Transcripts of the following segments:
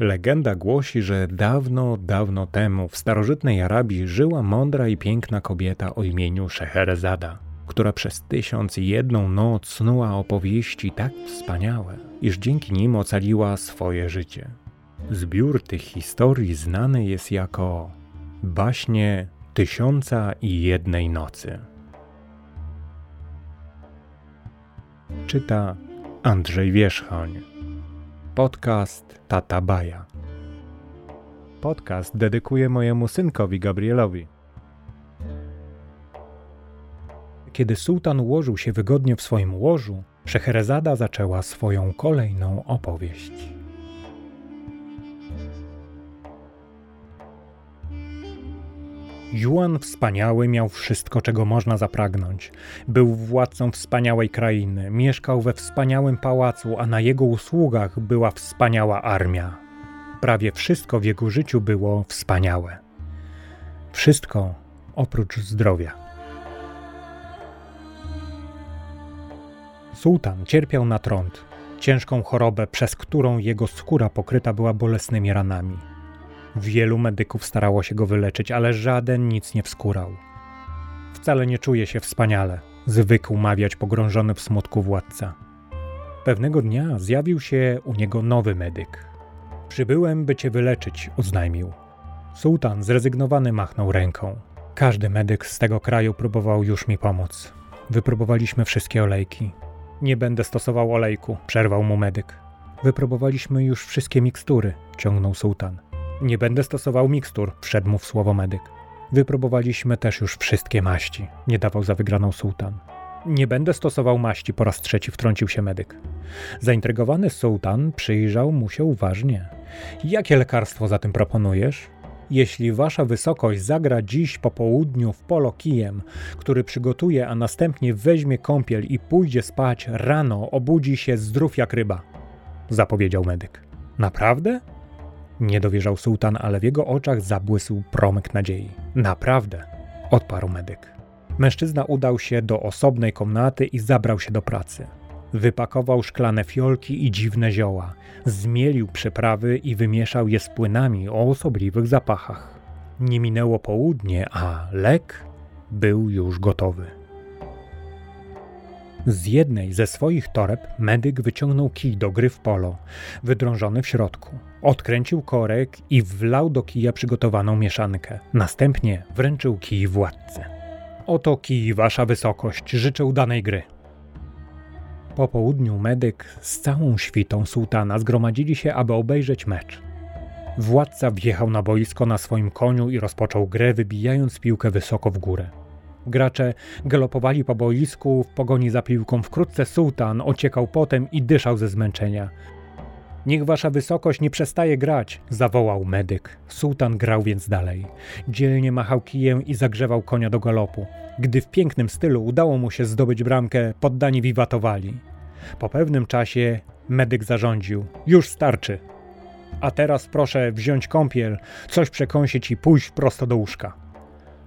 Legenda głosi, że dawno, dawno temu w starożytnej Arabii żyła mądra i piękna kobieta o imieniu Szeherezada, która przez tysiąc i jedną noc snuła opowieści tak wspaniałe, iż dzięki nim ocaliła swoje życie. Zbiór tych historii znany jest jako baśnie Tysiąca i jednej nocy. Czyta Andrzej Wierzchoń. Podcast Tata Baja. Podcast dedykuję mojemu synkowi Gabrielowi. Kiedy sułtan ułożył się wygodnie w swoim łożu, Szeherezada zaczęła swoją kolejną opowieść. Juan wspaniały miał wszystko, czego można zapragnąć. Był władcą wspaniałej krainy, mieszkał we wspaniałym pałacu, a na jego usługach była wspaniała armia. Prawie wszystko w jego życiu było wspaniałe. Wszystko oprócz zdrowia. Sułtan cierpiał na trąd, ciężką chorobę, przez którą jego skóra pokryta była bolesnymi ranami. Wielu medyków starało się go wyleczyć, ale żaden nic nie wskórał. Wcale nie czuje się wspaniale, zwykł mawiać pogrążony w smutku władca. Pewnego dnia zjawił się u niego nowy medyk. Przybyłem, by cię wyleczyć, oznajmił. Sułtan zrezygnowany machnął ręką. Każdy medyk z tego kraju próbował już mi pomóc. Wypróbowaliśmy wszystkie olejki. Nie będę stosował olejku, przerwał mu medyk. Wypróbowaliśmy już wszystkie mikstury, ciągnął sułtan. Nie będę stosował mikstur, wszedł mu w słowo medyk. Wypróbowaliśmy też już wszystkie maści, nie dawał za wygraną sułtan. Nie będę stosował maści, po raz trzeci wtrącił się medyk. Zaintrygowany sułtan przyjrzał mu się uważnie. Jakie lekarstwo za tym proponujesz? Jeśli wasza wysokość zagra dziś po południu w polo kijem, który przygotuje, a następnie weźmie kąpiel i pójdzie spać, rano obudzi się zdrów jak ryba, zapowiedział medyk. Naprawdę? Nie dowierzał sułtan, ale w jego oczach zabłysł promyk nadziei. Naprawdę, odparł medyk. Mężczyzna udał się do osobnej komnaty i zabrał się do pracy. Wypakował szklane fiolki i dziwne zioła, zmielił przyprawy i wymieszał je z płynami o osobliwych zapachach. Nie minęło południe, a lek był już gotowy. Z jednej ze swoich toreb medyk wyciągnął kij do gry w polo, wydrążony w środku. Odkręcił korek i wlał do kija przygotowaną mieszankę. Następnie wręczył kij władcy. Oto kij, wasza wysokość, życzę udanej gry. Po południu medyk z całą świtą sułtana zgromadzili się, aby obejrzeć mecz. Władca wjechał na boisko na swoim koniu i rozpoczął grę, wybijając piłkę wysoko w górę. Gracze galopowali po boisku w pogoni za piłką. Wkrótce sułtan ociekał potem i dyszał ze zmęczenia. Niech wasza wysokość nie przestaje grać, zawołał medyk. Sułtan grał więc dalej. Dzielnie machał kijem i zagrzewał konia do galopu. Gdy w pięknym stylu udało mu się zdobyć bramkę, poddani wiwatowali. Po pewnym czasie medyk zarządził: Już starczy. A teraz proszę wziąć kąpiel, coś przekąsić i pójść prosto do łóżka.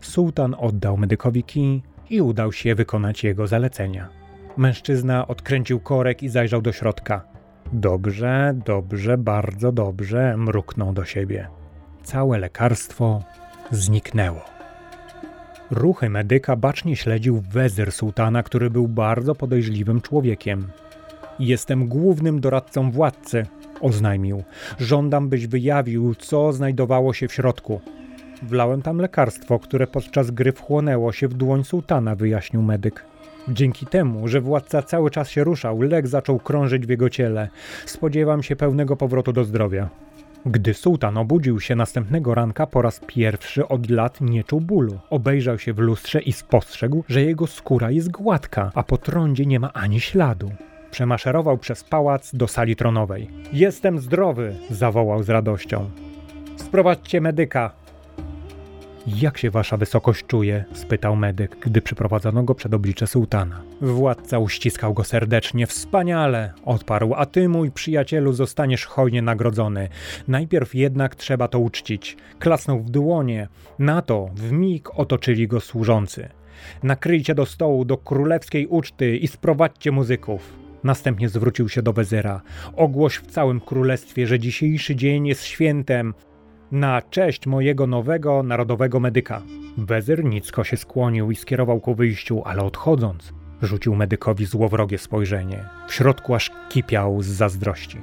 Sułtan oddał medykowi kij i udał się wykonać jego zalecenia. Mężczyzna odkręcił korek i zajrzał do środka. Dobrze, dobrze, bardzo dobrze, mruknął do siebie. Całe lekarstwo zniknęło. Ruchy medyka bacznie śledził wezyr sułtana, który był bardzo podejrzliwym człowiekiem. Jestem głównym doradcą władcy, oznajmił. Żądam, byś wyjawił, co znajdowało się w środku. Wlałem tam lekarstwo, które podczas gry wchłonęło się w dłoń sułtana, wyjaśnił medyk. Dzięki temu, że władca cały czas się ruszał, lek zaczął krążyć w jego ciele. Spodziewam się pełnego powrotu do zdrowia. Gdy sułtan obudził się następnego ranka, po raz pierwszy od lat nie czuł bólu. Obejrzał się w lustrze i spostrzegł, że jego skóra jest gładka, a po trądzie nie ma ani śladu. Przemaszerował przez pałac do sali tronowej. Jestem zdrowy! zawołał z radością. Sprowadźcie medyka! Jak się wasza wysokość czuje? spytał medyk, gdy przyprowadzono go przed oblicze sułtana. Władca uściskał go serdecznie. Wspaniale, odparł, a ty, mój przyjacielu, zostaniesz hojnie nagrodzony. Najpierw jednak trzeba to uczcić. Klasnął w dłonie. Na to w mig otoczyli go służący. Nakryjcie do stołu, do królewskiej uczty i sprowadźcie muzyków. Następnie zwrócił się do wezyra. Ogłoś w całym królestwie, że dzisiejszy dzień jest świętem na cześć mojego nowego narodowego medyka. Wezyr nicko się skłonił i skierował ku wyjściu, ale odchodząc, rzucił medykowi złowrogie spojrzenie. W środku aż kipiał z zazdrości.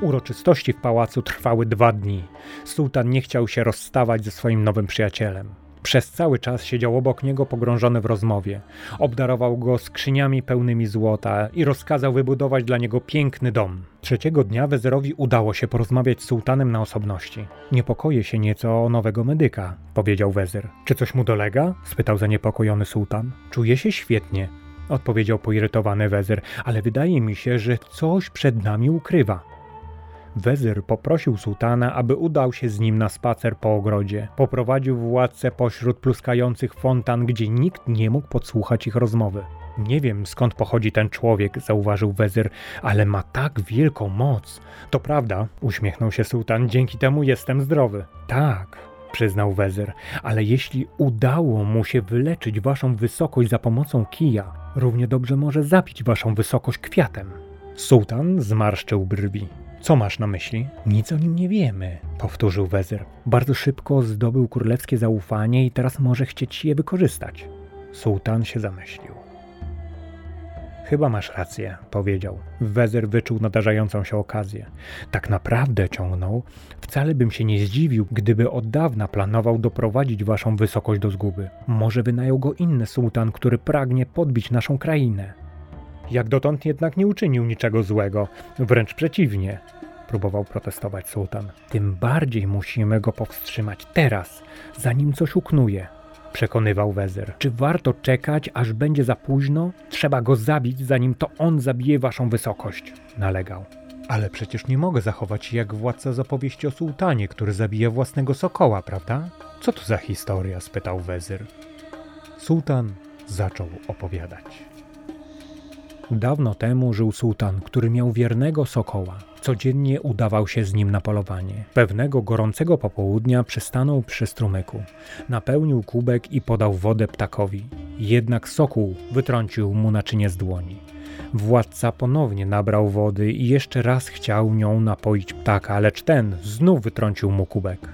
Uroczystości w pałacu trwały dwa dni. Sułtan nie chciał się rozstawać ze swoim nowym przyjacielem. Przez cały czas siedział obok niego pogrążony w rozmowie. Obdarował go skrzyniami pełnymi złota i rozkazał wybudować dla niego piękny dom. Trzeciego dnia Wezerowi udało się porozmawiać z sułtanem na osobności. Niepokoję się nieco o nowego medyka, powiedział Wezer. Czy coś mu dolega? spytał zaniepokojony sułtan. Czuje się świetnie, odpowiedział poirytowany Wezer, ale wydaje mi się, że coś przed nami ukrywa. Wezyr poprosił sułtana, aby udał się z nim na spacer po ogrodzie. Poprowadził władcę pośród pluskających fontan, gdzie nikt nie mógł podsłuchać ich rozmowy. Nie wiem skąd pochodzi ten człowiek, zauważył wezyr, ale ma tak wielką moc. To prawda, uśmiechnął się sułtan, dzięki temu jestem zdrowy. Tak, przyznał wezyr, ale jeśli udało mu się wyleczyć waszą wysokość za pomocą kija, równie dobrze może zabić waszą wysokość kwiatem. Sułtan zmarszczył brwi. Co masz na myśli? Nic o nim nie wiemy, powtórzył wezyr. Bardzo szybko zdobył królewskie zaufanie i teraz może chcieć je wykorzystać. Sułtan się zamyślił. Chyba masz rację, powiedział. Wezyr wyczuł nadarzającą się okazję. Tak naprawdę ciągnął. Wcale bym się nie zdziwił, gdyby od dawna planował doprowadzić waszą wysokość do zguby. Może wynajął go inny sułtan, który pragnie podbić naszą krainę. Jak dotąd jednak nie uczynił niczego złego, wręcz przeciwnie, próbował protestować sułtan. Tym bardziej musimy go powstrzymać teraz, zanim coś uknuje, przekonywał wezyr. Czy warto czekać, aż będzie za późno? Trzeba go zabić, zanim to on zabije waszą wysokość, nalegał. Ale przecież nie mogę zachować się jak władca z opowieści o sułtanie, który zabija własnego sokoła, prawda? Co to za historia? spytał wezyr. Sułtan zaczął opowiadać. Dawno temu żył sułtan, który miał wiernego sokoła. Codziennie udawał się z nim na polowanie. Pewnego gorącego popołudnia przystanął przy strumyku. Napełnił kubek i podał wodę ptakowi. Jednak sokół wytrącił mu naczynie z dłoni. Władca ponownie nabrał wody i jeszcze raz chciał nią napoić ptaka, lecz ten znów wytrącił mu kubek.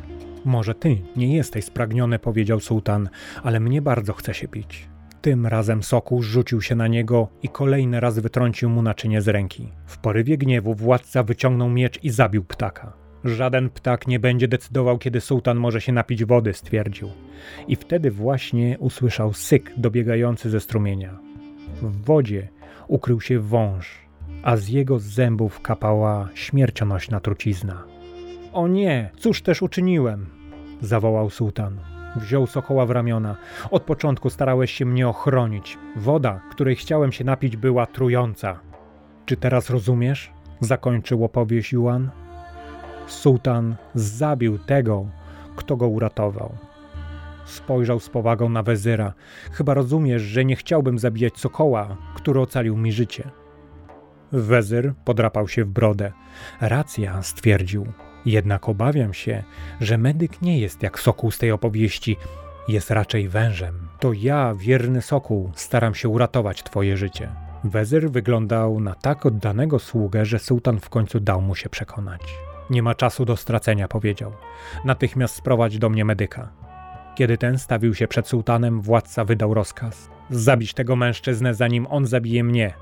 Może ty nie jesteś spragniony, powiedział sułtan, ale mnie bardzo chce się pić. Tym razem Sokół rzucił się na niego i kolejny raz wytrącił mu naczynie z ręki. W porywie gniewu władca wyciągnął miecz i zabił ptaka. Żaden ptak nie będzie decydował, kiedy sułtan może się napić wody, stwierdził. I wtedy właśnie usłyszał syk dobiegający ze strumienia. W wodzie ukrył się wąż, a z jego zębów kapała śmiercionośna trucizna. O nie, cóż też uczyniłem? zawołał sułtan. Wziął sokoła w ramiona. Od początku starałeś się mnie ochronić. Woda, której chciałem się napić, była trująca. Czy teraz rozumiesz? Zakończył opowieść Juan. Sułtan zabił tego, kto go uratował. Spojrzał z powagą na wezyra. Chyba rozumiesz, że nie chciałbym zabijać sokoła, który ocalił mi życie. Wezyr podrapał się w brodę. Racja, stwierdził. Jednak obawiam się, że medyk nie jest jak sokół z tej opowieści, jest raczej wężem. To ja, wierny sokół, staram się uratować twoje życie. Wezyr wyglądał na tak oddanego sługę, że sułtan w końcu dał mu się przekonać. Nie ma czasu do stracenia, powiedział. Natychmiast sprowadź do mnie medyka. Kiedy ten stawił się przed sułtanem, władca wydał rozkaz: zabić tego mężczyznę, zanim on zabije mnie.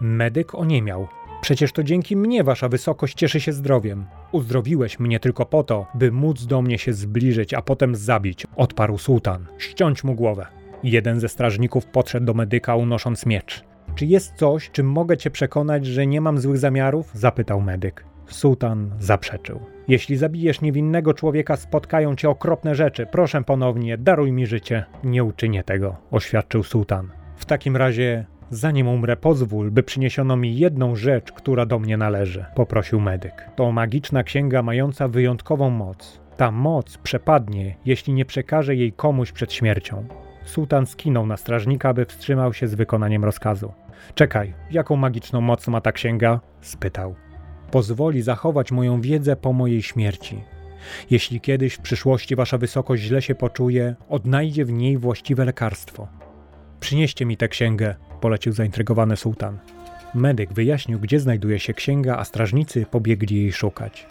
Medyk oniemiał, Przecież to dzięki mnie wasza wysokość cieszy się zdrowiem. Uzdrowiłeś mnie tylko po to, by móc do mnie się zbliżyć, a potem zabić, odparł sułtan. Ściąć mu głowę. Jeden ze strażników podszedł do medyka, unosząc miecz. Czy jest coś, czym mogę cię przekonać, że nie mam złych zamiarów? zapytał medyk. Sułtan zaprzeczył. Jeśli zabijesz niewinnego człowieka, spotkają cię okropne rzeczy. Proszę ponownie, daruj mi życie. Nie uczynię tego, oświadczył sułtan. W takim razie Zanim umrę, pozwól, by przyniesiono mi jedną rzecz, która do mnie należy, poprosił medyk. To magiczna księga mająca wyjątkową moc. Ta moc przepadnie, jeśli nie przekaże jej komuś przed śmiercią. Sułtan skinął na strażnika, by wstrzymał się z wykonaniem rozkazu. Czekaj, jaką magiczną moc ma ta księga? spytał. Pozwoli zachować moją wiedzę po mojej śmierci. Jeśli kiedyś w przyszłości wasza wysokość źle się poczuje, odnajdzie w niej właściwe lekarstwo. Przynieście mi tę księgę, polecił zaintrygowany sułtan. Medyk wyjaśnił, gdzie znajduje się księga, a strażnicy pobiegli jej szukać.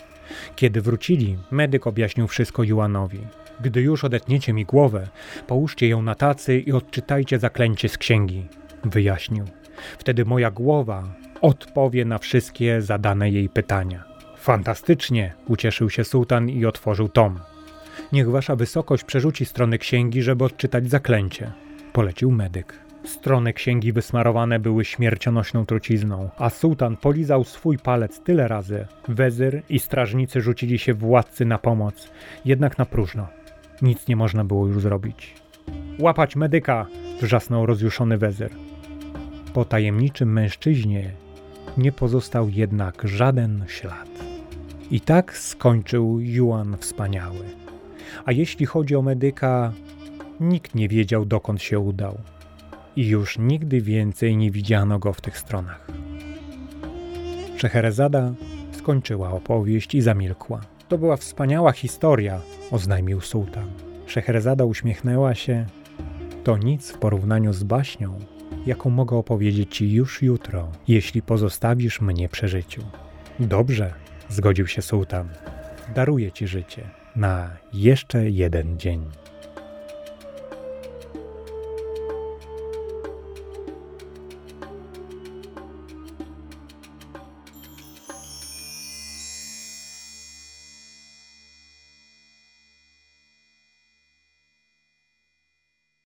Kiedy wrócili, medyk objaśnił wszystko Juanowi. Gdy już odetniecie mi głowę, połóżcie ją na tacy i odczytajcie zaklęcie z księgi, wyjaśnił. Wtedy moja głowa odpowie na wszystkie zadane jej pytania. Fantastycznie, ucieszył się sułtan i otworzył tom. Niech wasza wysokość przerzuci strony księgi, żeby odczytać zaklęcie, polecił medyk. Strony księgi wysmarowane były śmiercionośną trucizną, a sułtan polizał swój palec tyle razy. Wezyr i strażnicy rzucili się władcy na pomoc, jednak na próżno. Nic nie można było już zrobić. Łapać medyka! wrzasnął rozjuszony wezyr. Po tajemniczym mężczyźnie nie pozostał jednak żaden ślad. I tak skończył Juan Wspaniały. A jeśli chodzi o medyka, nikt nie wiedział dokąd się udał. I już nigdy więcej nie widziano go w tych stronach. Szeherezada skończyła opowieść i zamilkła. To była wspaniała historia, oznajmił sułtan. Szeherezada uśmiechnęła się. To nic w porównaniu z baśnią, jaką mogę opowiedzieć ci już jutro, jeśli pozostawisz mnie przy życiu. Dobrze, zgodził się sułtan. Daruję ci życie na jeszcze jeden dzień.